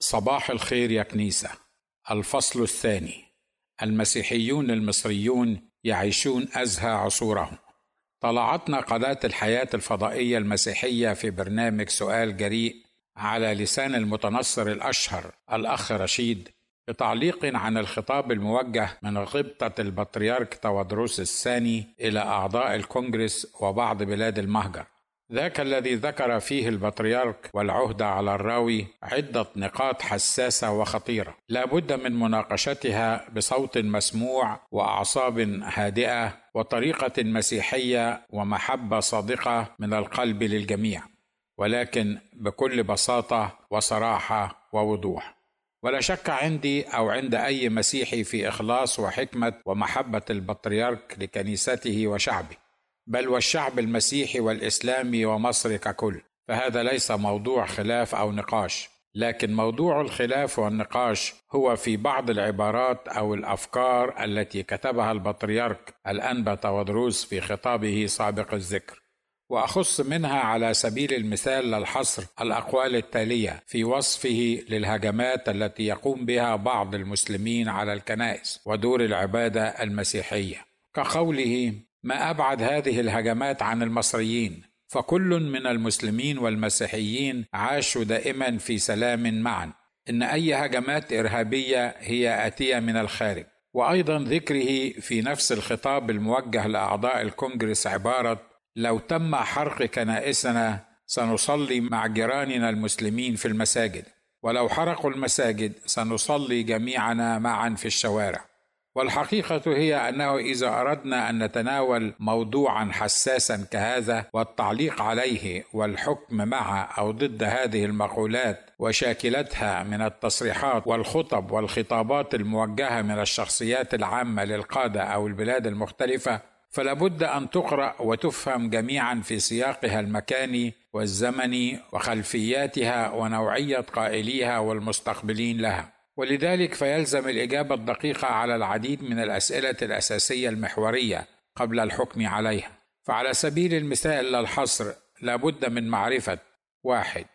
صباح الخير يا كنيسة. الفصل الثاني. المسيحيون المصريون يعيشون أزهى عصورهم. طلعتنا قناة الحياة الفضائية المسيحية في برنامج سؤال جريء على لسان المتنصر الأشهر الأخ رشيد بتعليق عن الخطاب الموجه من غبطة البطريرك تودروس الثاني إلى أعضاء الكونجرس وبعض بلاد المهجر. ذاك الذي ذكر فيه البطريرك والعهدة على الراوي عدة نقاط حساسة وخطيرة. لا بد من مناقشتها بصوت مسموع وأعصاب هادئة وطريقة مسيحية ومحبة صادقة من القلب للجميع ولكن بكل بساطة وصراحة ووضوح. ولا شك عندي أو عند أي مسيحي في إخلاص وحكمة ومحبة البطريرك لكنيسته وشعبه. بل والشعب المسيحي والإسلامي ومصر ككل فهذا ليس موضوع خلاف أو نقاش لكن موضوع الخلاف والنقاش هو في بعض العبارات أو الأفكار التي كتبها البطريرك الانبا تودروس في خطابه سابق الذكر. وأخص منها على سبيل المثال للحصر الأقوال التالية في وصفه للهجمات التي يقوم بها بعض المسلمين على الكنائس ودور العبادة المسيحية كقوله ما أبعد هذه الهجمات عن المصريين. فكل من المسلمين والمسيحيين عاشوا دائما في سلام معا. إن أي هجمات إرهابية هي آتية من الخارج. وأيضا ذكره في نفس الخطاب الموجه لأعضاء الكونجرس عبارة لو تم حرق كنائسنا سنصلي مع جيراننا المسلمين في المساجد. ولو حرقوا المساجد سنصلي جميعنا معا في الشوارع. والحقيقة هي أنه إذا أردنا أن نتناول موضوعا حساسا كهذا والتعليق عليه والحكم مع أو ضد هذه المقولات وشاكلتها من التصريحات والخطب والخطابات الموجهة من الشخصيات العامة للقادة أو البلاد المختلفة فلا بد أن تقرأ وتفهم جميعا في سياقها المكاني والزمني وخلفياتها ونوعية قائليها والمستقبلين لها. ولذلك فيلزم الإجابة الدقيقة على العديد من الأسئلة الأساسية المحورية قبل الحكم عليها. فعلى سبيل المثال للحصر لابد من معرفة واحد.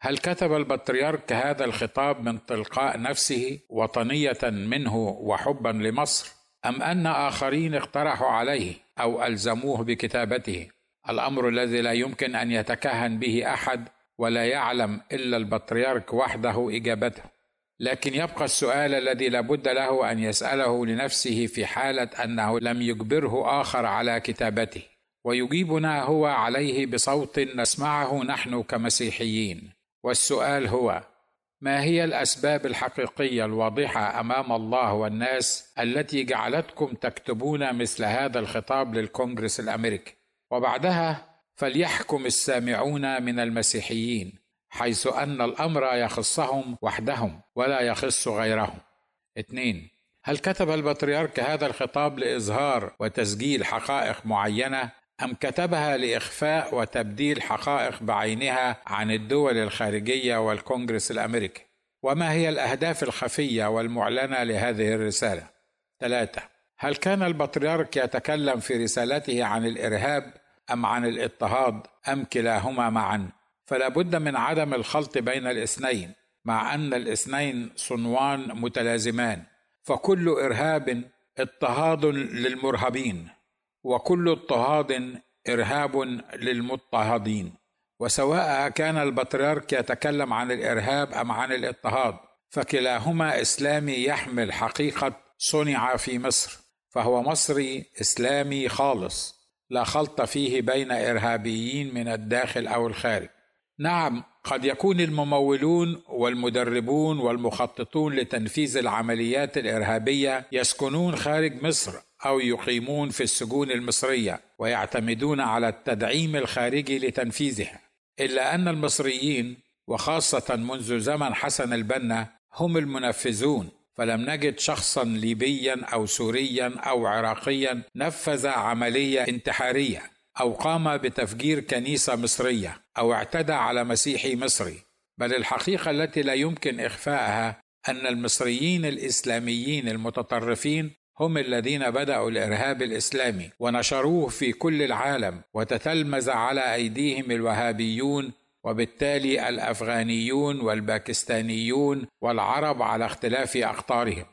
هل كتب البطريرك هذا الخطاب من تلقاء نفسه وطنية منه وحبا لمصر أم أن آخرين اقترحوا عليه أو ألزموه بكتابته؟ الأمر الذي لا يمكن أن يتكهن به أحد ولا يعلم إلا البطريرك وحده إجابته. لكن يبقى السؤال الذي لابد له أن يسأله لنفسه في حالة أنه لم يجبره آخر على كتابته ويجيبنا هو عليه بصوت نسمعه نحن كمسيحيين. والسؤال هو ما هي الأسباب الحقيقية الواضحة أمام الله والناس التي جعلتكم تكتبون مثل هذا الخطاب للكونغرس الأمريكي؟ وبعدها فليحكم السامعون من المسيحيين. حيث أن الأمر يخصهم وحدهم ولا يخص غيرهم. اثنين هل كتب البطريرك هذا الخطاب لإظهار وتسجيل حقائق معينة أم كتبها لإخفاء وتبديل حقائق بعينها عن الدول الخارجية والكونغرس الأمريكي؟ وما هي الأهداف الخفية والمعلنة لهذه الرسالة؟ ثلاثة هل كان البطريرك يتكلم في رسالته عن الإرهاب أم عن الاضطهاد أم كلاهما معا؟ فلا بد من عدم الخلط بين الاثنين مع أن الاثنين صنوان متلازمان. فكل إرهاب اضطهاد للمرهبين وكل اضطهاد إرهاب للمضطهدين. وسواء كان البطريرك يتكلم عن الإرهاب أم عن الاضطهاد فكلاهما إسلامي يحمل حقيقة صنع في مصر. فهو مصري إسلامي خالص لا خلط فيه بين إرهابيين من الداخل أو الخارج. نعم قد يكون الممولون والمدربون والمخططون لتنفيذ العمليات الإرهابية يسكنون خارج مصر أو يقيمون في السجون المصرية ويعتمدون على التدعيم الخارجي لتنفيذها. إلا أن المصريين وخاصة منذ زمن حسن البنا هم المنفذون. فلم نجد شخصا ليبيا أو سوريا أو عراقيا نفذ عملية انتحارية أو قام بتفجير كنيسة مصرية. أو اعتدى على مسيحي مصري بل الحقيقة التي لا يمكن إخفاءها أن المصريين الإسلاميين المتطرفين هم الذين بدأوا الإرهاب الإسلامي ونشروه في كل العالم وتتلمذ على أيديهم الوهابيون وبالتالي الأفغانيون والباكستانيون والعرب على اختلاف أقطارهم.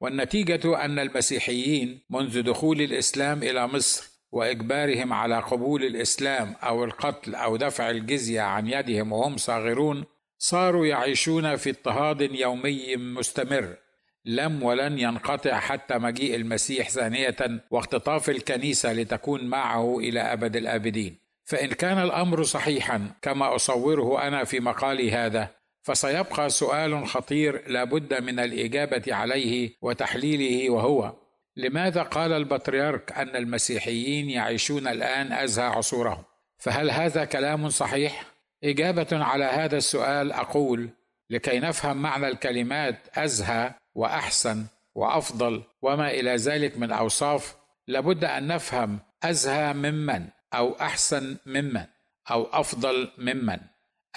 والنتيجة أن المسيحيين منذ دخول الإسلام إلى مصر وإجبارهم على قبول الإسلام أو القتل أو دفع الجزية عن يدهم وهم صاغرون صاروا يعيشون في اضطهاد يومي مستمر لم ولن ينقطع حتى مجيء المسيح ثانية واختطاف الكنيسة لتكون معه إلى أبد الآبدين. فإن كان الأمر صحيحا كما أصوره أنا في مقالي هذا فسيبقى سؤال خطير لا بد من الإجابة عليه وتحليله وهو لماذا قال البطريرك أن المسيحيين يعيشون الآن أزهى عصورهم؟ فهل هذا كلام صحيح؟ إجابة على هذا السؤال أقول لكي نفهم معنى الكلمات أزهى وأحسن وأفضل وما إلى ذلك من أوصاف لابد أن نفهم أزهى ممن أو أحسن ممن أو أفضل ممن.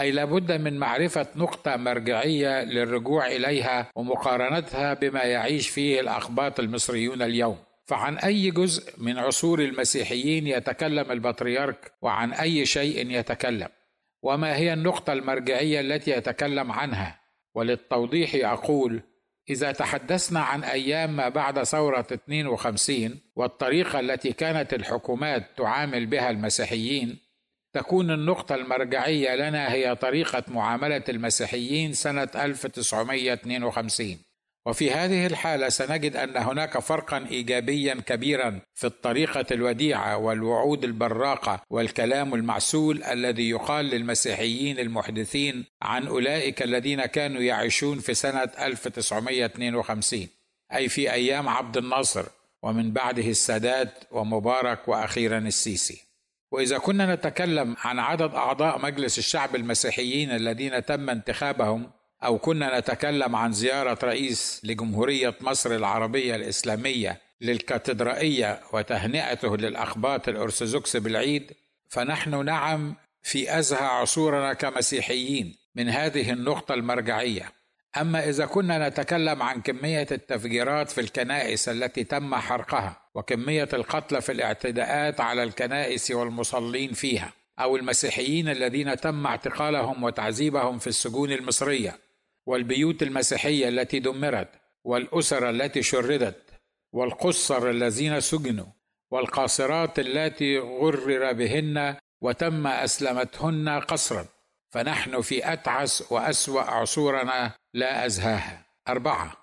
أي لابد من معرفة نقطة مرجعية للرجوع إليها ومقارنتها بما يعيش فيه الاقباط المصريون اليوم. فعن أي جزء من عصور المسيحيين يتكلم البطريرك؟ وعن أي شيء يتكلم؟ وما هي النقطة المرجعية التي يتكلم عنها؟ وللتوضيح أقول إذا تحدثنا عن أيام ما بعد ثورة 52 والطريقة التي كانت الحكومات تعامل بها المسيحيين تكون النقطة المرجعية لنا هي طريقة معاملة المسيحيين سنة 1952 وفي هذه الحالة سنجد أن هناك فرقا إيجابيا كبيرا في الطريقة الوديعة والوعود البراقة والكلام المعسول الذي يقال للمسيحيين المحدثين عن أولئك الذين كانوا يعيشون في سنة 1952 أي في أيام عبد الناصر ومن بعده السادات ومبارك وأخيرا السيسي. وإذا كنا نتكلم عن عدد أعضاء مجلس الشعب المسيحيين الذين تم انتخابهم أو كنا نتكلم عن زيارة رئيس لجمهورية مصر العربية الإسلامية للكاتدرائية وتهنئته للأخباط الأرثوذكس بالعيد فنحن نعم في أزهى عصورنا كمسيحيين من هذه النقطة المرجعية. أما إذا كنا نتكلم عن كمية التفجيرات في الكنائس التي تم حرقها وكمية القتلى في الاعتداءات على الكنائس والمصلين فيها أو المسيحيين الذين تم اعتقالهم وتعذيبهم في السجون المصرية والبيوت المسيحية التي دمرت والأسر التي شردت والقصر الذين سجنوا والقاصرات التي غرر بهن وتم أسلمتهن قصرا. فنحن في أتعس وأسوأ عصورنا لا أزهاها. أربعة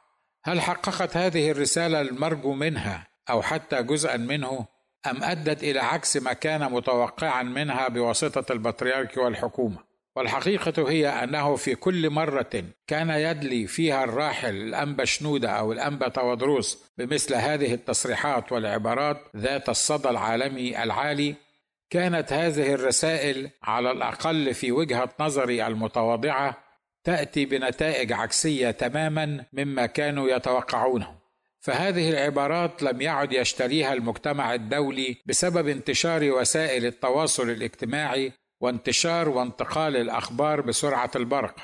هل حققت هذه الرسالة المرجو منها أو حتى جزءا منه أم أدت إلى عكس ما كان متوقعا منها بواسطة البطريرك والحكومة. والحقيقة هي أنه في كل مرة كان يدلي فيها الراحل الأنبا شنودة أو الأنبا تودروس بمثل هذه التصريحات والعبارات ذات الصدى العالمي العالي كانت هذه الرسائل على الأقل في وجهة نظري المتواضعة تأتي بنتائج عكسية تماما مما كانوا يتوقعونه. فهذه العبارات لم يعد يشتريها المجتمع الدولي بسبب انتشار وسائل التواصل الاجتماعي وانتشار وانتقال الأخبار بسرعة البرق.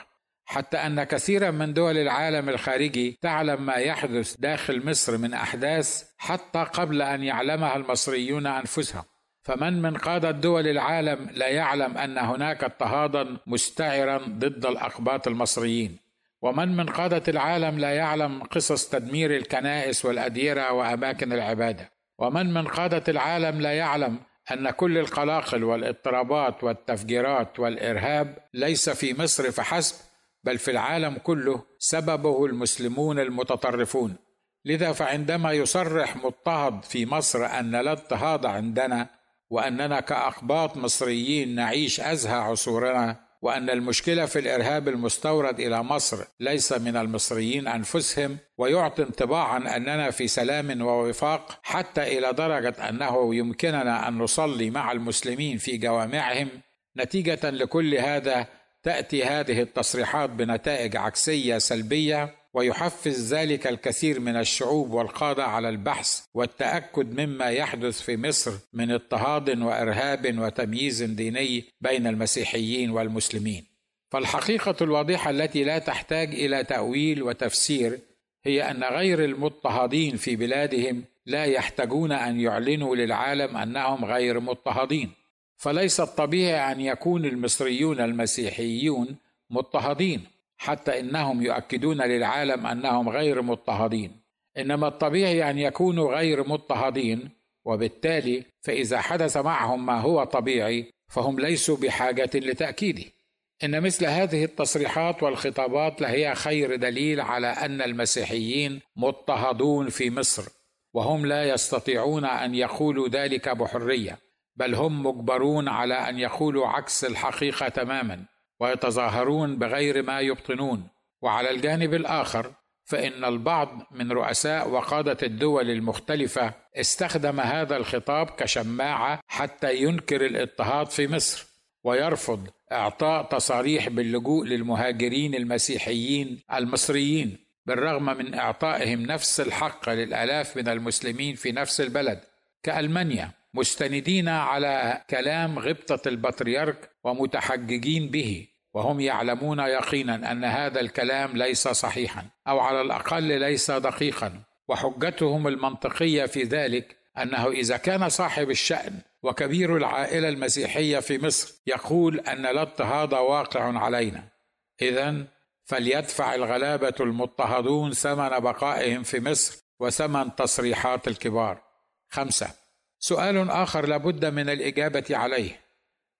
حتى أن كثيرا من دول العالم الخارجي تعلم ما يحدث داخل مصر من أحداث حتى قبل أن يعلمها المصريون أنفسهم. فمن من قادة دول العالم لا يعلم أن هناك اضطهادا مستعرا ضد الأقباط المصريين. ومن من قادة العالم لا يعلم قصص تدمير الكنائس والأديرة وأماكن العبادة. ومن من قادة العالم لا يعلم أن كل القلاقل والإضطرابات والتفجيرات والإرهاب ليس في مصر فحسب بل في العالم كله سببه المسلمون المتطرفون. لذا فعندما يصرح مضطهد في مصر أن لا اضطهاد عندنا وأننا كأقباط مصريين نعيش أزهى عصورنا وأن المشكلة في الإرهاب المستورد إلى مصر ليس من المصريين أنفسهم ويعطي انطباعا أننا في سلام ووفاق حتى إلى درجة أنه يمكننا أن نصلي مع المسلمين في جوامعهم. نتيجة لكل هذا تأتي هذه التصريحات بنتائج عكسية سلبية ويحفز ذلك الكثير من الشعوب والقادة على البحث والتأكد مما يحدث في مصر من اضطهاد وإرهاب وتمييز ديني بين المسيحيين والمسلمين. فالحقيقة الواضحة التي لا تحتاج إلى تأويل وتفسير هي أن غير المضطهدين في بلادهم لا يحتاجون أن يعلنوا للعالم أنهم غير مضطهدين. فليس الطبيعي أن يكون المصريون المسيحيون مضطهدين. حتى إنهم يؤكدون للعالم أنهم غير مضطهدين. إنما الطبيعي أن يكونوا غير مضطهدين وبالتالي فإذا حدث معهم ما هو طبيعي فهم ليسوا بحاجة لتأكيده. إن مثل هذه التصريحات والخطابات لهي خير دليل على أن المسيحيين مضطهدون في مصر وهم لا يستطيعون أن يقولوا ذلك بحرية بل هم مجبرون على أن يقولوا عكس الحقيقة تماما. ويتظاهرون بغير ما يبطنون. وعلى الجانب الآخر فإن البعض من رؤساء وقادة الدول المختلفة استخدم هذا الخطاب كشماعة حتى ينكر الاضطهاد في مصر ويرفض إعطاء تصاريح باللجوء للمهاجرين المسيحيين المصريين بالرغم من إعطائهم نفس الحق للآلاف من المسلمين في نفس البلد. كألمانيا مستندين على كلام غبطة البطريرك ومتحججين به وهم يعلمون يقينا أن هذا الكلام ليس صحيحا أو على الأقل ليس دقيقا. وحجتهم المنطقية في ذلك أنه إذا كان صاحب الشأن وكبير العائلة المسيحية في مصر يقول أن الاضطهاد واقع علينا. اذا فليدفع الغلابة المضطهدون ثمن بقائهم في مصر وثمن تصريحات الكبار. خمسة سؤال آخر لابد من الإجابة عليه.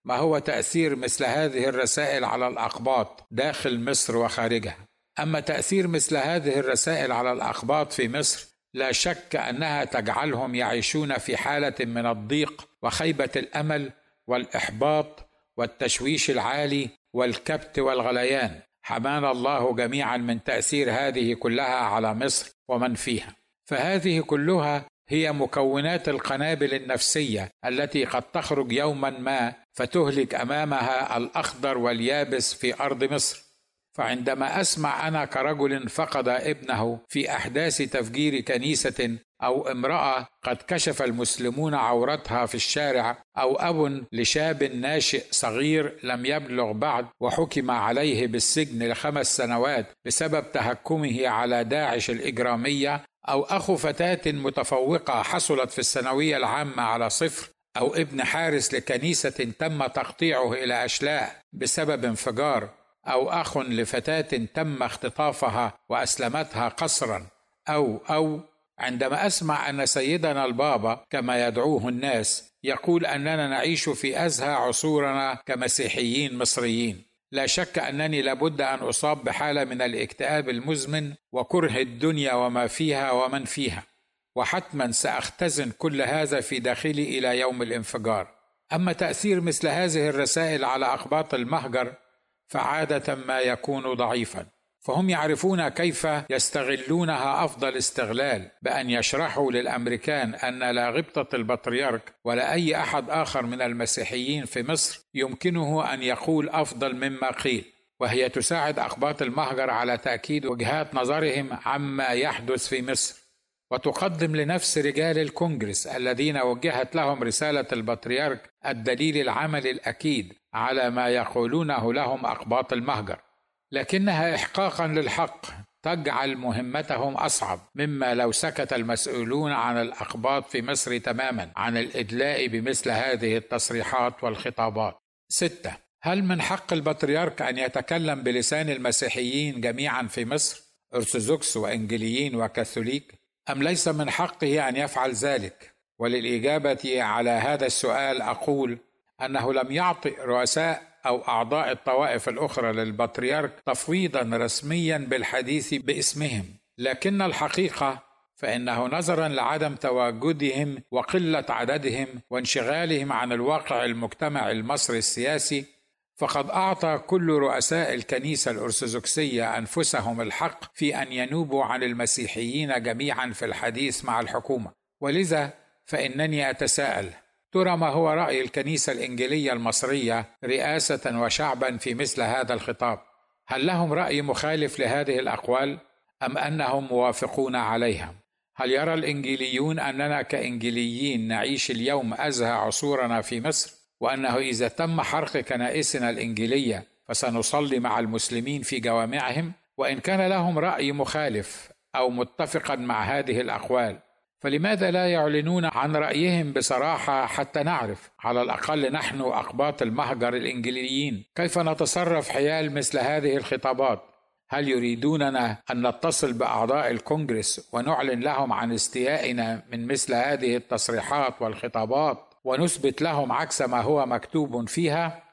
ما هو تأثير مثل هذه الرسائل على الأقباط داخل مصر وخارجها؟ أما تأثير مثل هذه الرسائل على الأقباط في مصر لا شك أنها تجعلهم يعيشون في حالة من الضيق وخيبة الأمل والإحباط والتشويش العالي والكبت والغليان. حمانا الله جميعا من تأثير هذه كلها على مصر ومن فيها. فهذه كلها هي مكونات القنابل النفسية التي قد تخرج يوما ما فتهلك أمامها الأخضر واليابس في أرض مصر. فعندما أسمع أنا كرجل فقد ابنه في أحداث تفجير كنيسة أو امرأة قد كشف المسلمون عورتها في الشارع أو أب لشاب ناشئ صغير لم يبلغ بعد وحكم عليه بالسجن لخمس سنوات بسبب تهكمه على داعش الإجرامية أو أخو فتاة متفوقة حصلت في الثانوية العامة على صفر أو ابن حارس لكنيسة تم تقطيعه إلى أشلاء بسبب انفجار أو أخ لفتاة تم اختطافها وأسلمتها قسرا أو أو عندما أسمع أن سيدنا البابا كما يدعوه الناس يقول أننا نعيش في أزهى عصورنا كمسيحيين مصريين. لا شك أنني لابد أن أصاب بحالة من الاكتئاب المزمن وكره الدنيا وما فيها ومن فيها وحتما سأختزن كل هذا في داخلي إلى يوم الانفجار. أما تأثير مثل هذه الرسائل على اقباط المهجر فعادة ما يكون ضعيفا. فهم يعرفون كيف يستغلونها أفضل استغلال بأن يشرحوا للأمريكان أن لا غبطة البطريرك ولا أي أحد آخر من المسيحيين في مصر يمكنه أن يقول أفضل مما قيل. وهي تساعد اقباط المهجر على تأكيد وجهات نظرهم عما يحدث في مصر. وتقدم لنفس رجال الكونجرس الذين وجهت لهم رسالة البطريرك الدليل العملي الأكيد على ما يقولونه لهم اقباط المهجر. لكنها احقاقا للحق تجعل مهمتهم أصعب مما لو سكت المسؤولون عن الأقباط في مصر تماما عن الإدلاء بمثل هذه التصريحات والخطابات. ستة. هل من حق البطريرك أن يتكلم بلسان المسيحيين جميعا في مصر أرثوذكس وإنجليين وكاثوليك؟ أم ليس من حقه أن يفعل ذلك؟ وللإجابة على هذا السؤال أقول أنه لم يعطي رؤساء أو أعضاء الطوائف الأخرى للبطريرك تفويضا رسميا بالحديث باسمهم. لكن الحقيقة فإنه نظرا لعدم تواجدهم وقلة عددهم وانشغالهم عن الواقع المجتمع المصري السياسي فقد أعطى كل رؤساء الكنيسة الأرثوذكسية أنفسهم الحق في أن ينوبوا عن المسيحيين جميعا في الحديث مع الحكومة. ولذا فإنني أتساءل ترى ما هو رأي الكنيسة الإنجيلية المصرية رئاسة وشعبا في مثل هذا الخطاب؟ هل لهم رأي مخالف لهذه الأقوال أم أنهم موافقون عليها؟ هل يرى الإنجيليون أننا كإنجيليين نعيش اليوم أزهى عصورنا في مصر؟ وأنه إذا تم حرق كنائسنا الإنجيلية فسنصلي مع المسلمين في جوامعهم؟ وإن كان لهم رأي مخالف أو متفقا مع هذه الأقوال فلماذا لا يعلنون عن رأيهم بصراحة حتى نعرف؟ على الأقل نحن أقباط المهجر الانجليين كيف نتصرف حيال مثل هذه الخطابات؟ هل يريدوننا أن نتصل بأعضاء الكونغرس ونعلن لهم عن استيائنا من مثل هذه التصريحات والخطابات ونثبت لهم عكس ما هو مكتوب فيها؟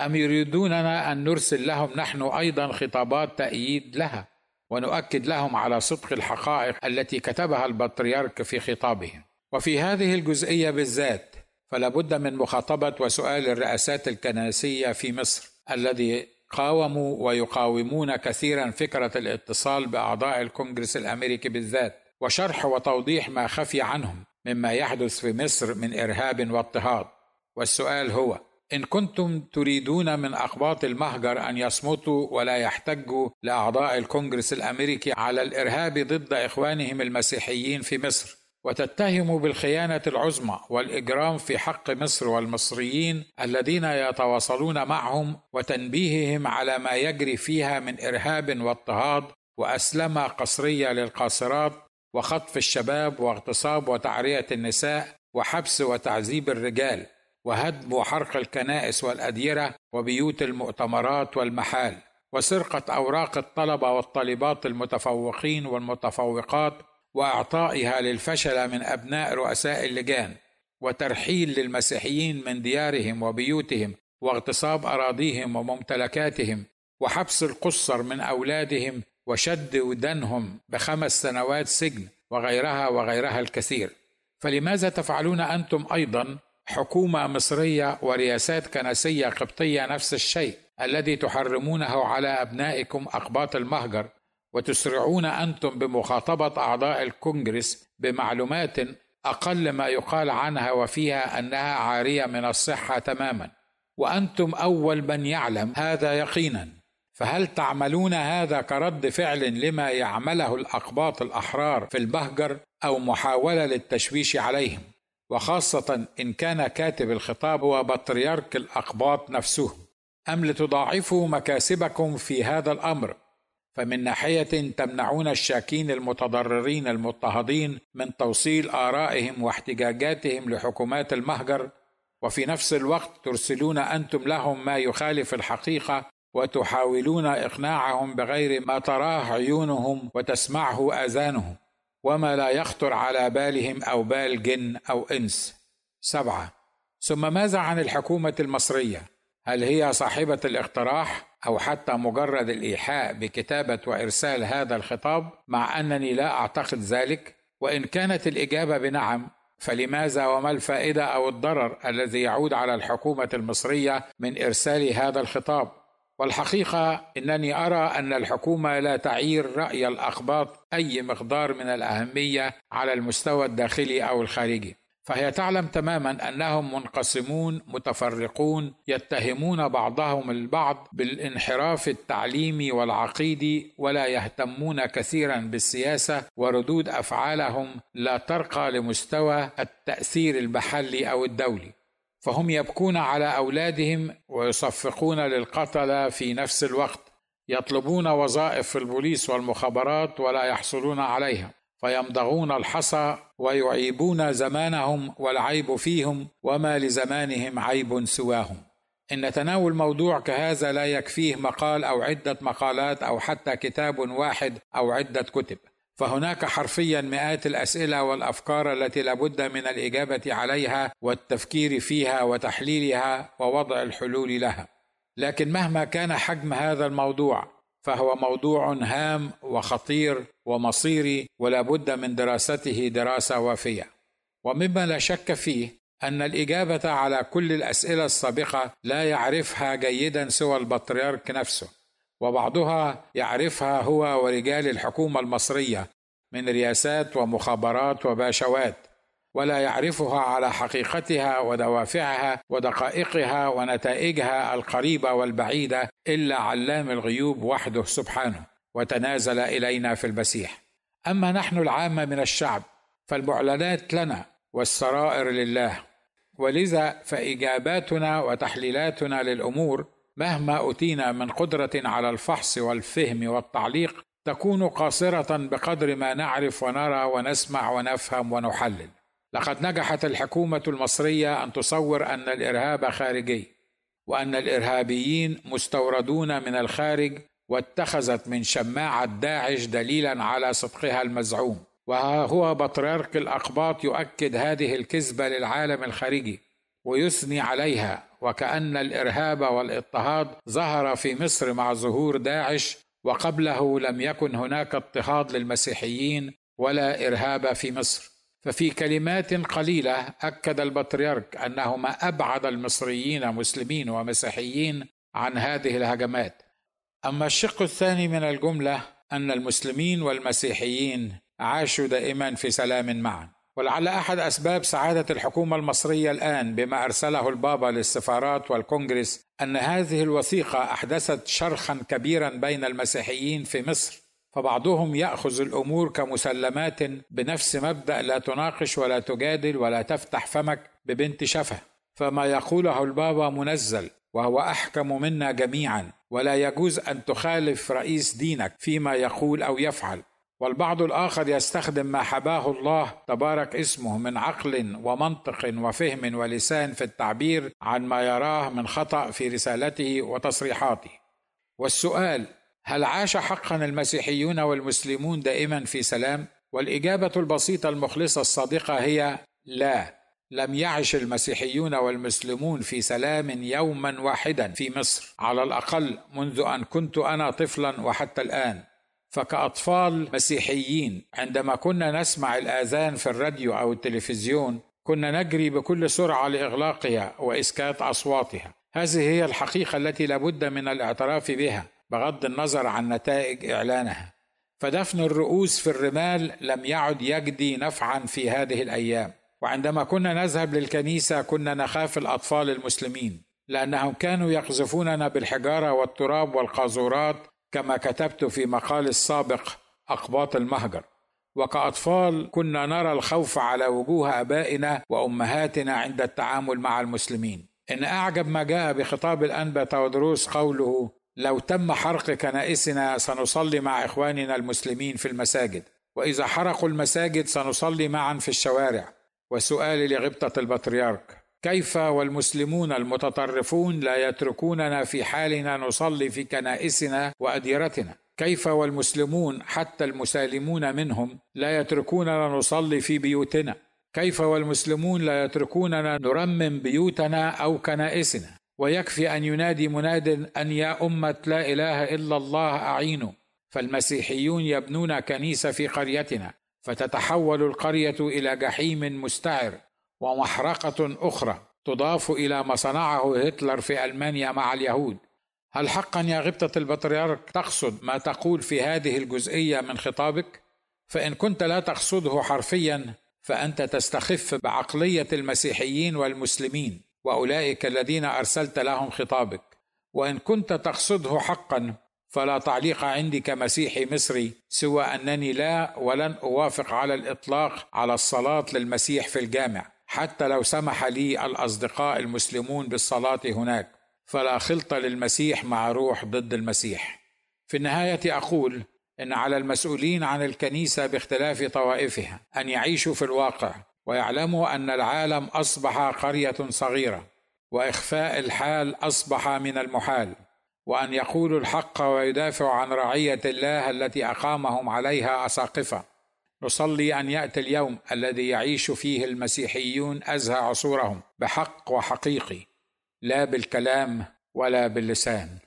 أم يريدوننا أن نرسل لهم نحن أيضا خطابات تأييد لها؟ ونؤكد لهم على صدق الحقائق التي كتبها البطريرك في خطابه وفي هذه الجزئية بالذات فلا بد من مخاطبة وسؤال الرئاسات الكنسية في مصر الذي قاوموا ويقاومون كثيرا فكرة الاتصال بأعضاء الكونغرس الأمريكي بالذات وشرح وتوضيح ما خفي عنهم مما يحدث في مصر من إرهاب واضطهاد. والسؤال هو إن كنتم تريدون من اقباط المهجر أن يصمتوا ولا يحتجوا لأعضاء الكونغرس الأمريكي على الإرهاب ضد إخوانهم المسيحيين في مصر وتتهموا بالخيانة العظمى والإجرام في حق مصر والمصريين الذين يتواصلون معهم وتنبيههم على ما يجري فيها من إرهاب واضطهاد وأسلمة قسريه للقاصرات وخطف الشباب واغتصاب وتعرية النساء وحبس وتعذيب الرجال. وهدم وحرق الكنائس والأديرة وبيوت المؤتمرات والمحال وسرقة أوراق الطلبة والطالبات المتفوقين والمتفوقات وإعطائها للفشل من أبناء رؤساء اللجان وترحيل للمسيحيين من ديارهم وبيوتهم واغتصاب أراضيهم وممتلكاتهم وحبس القصر من أولادهم وشد ودنهم بخمس سنوات سجن وغيرها وغيرها الكثير. فلماذا تفعلون أنتم أيضا حكومة مصرية ورياسات كنسية قبطية نفس الشيء الذي تحرمونه على أبنائكم أقباط المهجر وتسرعون أنتم بمخاطبة أعضاء الكونغرس بمعلومات أقل ما يقال عنها وفيها أنها عارية من الصحة تماما. وأنتم أول من يعلم هذا يقينا. فهل تعملون هذا كرد فعل لما يعمله الأقباط الأحرار في البهجر أو محاولة للتشويش عليهم؟ وخاصة إن كان كاتب الخطاب هو بطريرك الأقباط نفسه. أم لتضاعفوا مكاسبكم في هذا الأمر؟ فمن ناحية تمنعون الشاكين المتضررين المضطهدين من توصيل آرائهم واحتجاجاتهم لحكومات المهجر وفي نفس الوقت ترسلون أنتم لهم ما يخالف الحقيقة وتحاولون إقناعهم بغير ما تراه عيونهم وتسمعه آذانهم. وما لا يخطر على بالهم أو بال جن أو إنس. سبعة. ثم ماذا عن الحكومة المصرية؟ هل هي صاحبة الاقتراح أو حتى مجرد الإيحاء بكتابة وإرسال هذا الخطاب مع أنني لا أعتقد ذلك؟ وإن كانت الإجابة بنعم فلماذا وما الفائدة أو الضرر الذي يعود على الحكومة المصرية من إرسال هذا الخطاب؟ والحقيقة إنني أرى أن الحكومة لا تعير رأي الاخباط أي مقدار من الأهمية على المستوى الداخلي أو الخارجي. فهي تعلم تماما أنهم منقسمون متفرقون يتهمون بعضهم البعض بالانحراف التعليمي والعقيدي ولا يهتمون كثيرا بالسياسة وردود أفعالهم لا ترقى لمستوى التأثير المحلي أو الدولي. فهم يبكون على أولادهم ويصفقون للقتلة في نفس الوقت يطلبون وظائف في البوليس والمخابرات ولا يحصلون عليها فيمضغون الحصى ويعيبون زمانهم والعيب فيهم وما لزمانهم عيب سواهم. إن تناول موضوع كهذا لا يكفيه مقال أو عدة مقالات أو حتى كتاب واحد أو عدة كتب. فهناك حرفيا مئات الأسئلة والأفكار التي لابد من الإجابة عليها والتفكير فيها وتحليلها ووضع الحلول لها. لكن مهما كان حجم هذا الموضوع فهو موضوع هام وخطير ومصيري ولا بد من دراسته دراسة وافية. ومما لا شك فيه أن الإجابة على كل الأسئلة السابقة لا يعرفها جيدا سوى البطريرك نفسه. وبعضها يعرفها هو ورجال الحكومة المصرية من رياسات ومخابرات وباشوات ولا يعرفها على حقيقتها ودوافعها ودقائقها ونتائجها القريبة والبعيدة إلا علام الغيوب وحده سبحانه وتنازل إلينا في المسيح. أما نحن العامة من الشعب فالمعلنات لنا والسرائر لله ولذا فإجاباتنا وتحليلاتنا للأمور مهما أتينا من قدرة على الفحص والفهم والتعليق تكون قاصرة بقدر ما نعرف ونرى ونسمع ونفهم ونحلل. لقد نجحت الحكومة المصرية أن تصور أن الإرهاب خارجي وأن الإرهابيين مستوردون من الخارج واتخذت من شماعة داعش دليلا على صدقها المزعوم. وها هو بطريرك الأقباط يؤكد هذه الكذبة للعالم الخارجي ويثني عليها. وكأن الإرهاب والاضطهاد ظهر في مصر مع ظهور داعش وقبله لم يكن هناك اضطهاد للمسيحيين ولا إرهاب في مصر. ففي كلمات قليلة أكد البطريرك انه ما أبعد المصريين مسلمين ومسيحيين عن هذه الهجمات. أما الشق الثاني من الجملة أن المسلمين والمسيحيين عاشوا دائما في سلام معا. ولعل أحد أسباب سعادة الحكومة المصرية الآن بما أرسله البابا للسفارات والكونغرس أن هذه الوثيقة أحدثت شرخا كبيرا بين المسيحيين في مصر فبعضهم يأخذ الأمور كمسلمات بنفس مبدأ لا تناقش ولا تجادل ولا تفتح فمك ببنت شفه فما يقوله البابا منزل وهو أحكم منا جميعا ولا يجوز أن تخالف رئيس دينك فيما يقول أو يفعل. والبعض الآخر يستخدم ما حباه الله تبارك اسمه من عقل ومنطق وفهم ولسان في التعبير عن ما يراه من خطأ في رسالته وتصريحاته. والسؤال هل عاش حقا المسيحيون والمسلمون دائما في سلام؟ والإجابة البسيطة المخلصة الصادقة هي لا. لم يعش المسيحيون والمسلمون في سلام يوما واحدا في مصر على الأقل منذ أن كنت أنا طفلا وحتى الآن. فكأطفال مسيحيين. عندما كنا نسمع الآذان في الراديو أو التلفزيون كنا نجري بكل سرعة لإغلاقها وإسكات أصواتها. هذه هي الحقيقة التي لابد من الاعتراف بها بغض النظر عن نتائج إعلانها. فدفن الرؤوس في الرمال لم يعد يجدي نفعا في هذه الأيام. وعندما كنا نذهب للكنيسة كنا نخاف الأطفال المسلمين لأنهم كانوا يقذفوننا بالحجارة والتراب والقاذورات كما كتبت في مقال السابق أقباط المهجر. وكأطفال كنا نرى الخوف على وجوه آبائنا وأمهاتنا عند التعامل مع المسلمين. إن أعجب ما جاء بخطاب الانبا تودروس قوله لو تم حرق كنائسنا سنصلي مع إخواننا المسلمين في المساجد وإذا حرقوا المساجد سنصلي معا في الشوارع. وسؤالي لغبطة البطريرك. كيف والمسلمون المتطرفون لا يتركوننا في حالنا نصلي في كنائسنا وأديرتنا؟ كيف والمسلمون حتى المسالمون منهم لا يتركوننا نصلي في بيوتنا؟ كيف والمسلمون لا يتركوننا نرمم بيوتنا أو كنائسنا؟ ويكفي أن ينادي مناد أن يا أمة لا إله إلا الله أعينوا. فالمسيحيون يبنون كنيسة في قريتنا فتتحول القرية إلى جحيم مستعر. ومحرقة أخرى تضاف إلى ما صنعه هتلر في ألمانيا مع اليهود. هل حقا يا غبطة البطريرك تقصد ما تقول في هذه الجزئية من خطابك؟ فإن كنت لا تقصده حرفيا فأنت تستخف بعقلية المسيحيين والمسلمين وأولئك الذين أرسلت لهم خطابك. وإن كنت تقصده حقا فلا تعليق عندي كمسيحي مصري سوى أنني لا ولن أوافق على الإطلاق على الصلاة للمسيح في الجامع. حتى لو سمح لي الأصدقاء المسلمون بالصلاة هناك فلا خلط للمسيح مع روح ضد المسيح. في النهاية أقول إن على المسؤولين عن الكنيسة باختلاف طوائفها أن يعيشوا في الواقع ويعلموا أن العالم أصبح قرية صغيرة وإخفاء الحال أصبح من المحال وأن يقولوا الحق ويدافعوا عن رعية الله التي أقامهم عليها أساقفة. نصلي أن يأتي اليوم الذي يعيش فيه المسيحيون أزهى عصورهم بحق وحقيقي لا بالكلام ولا باللسان.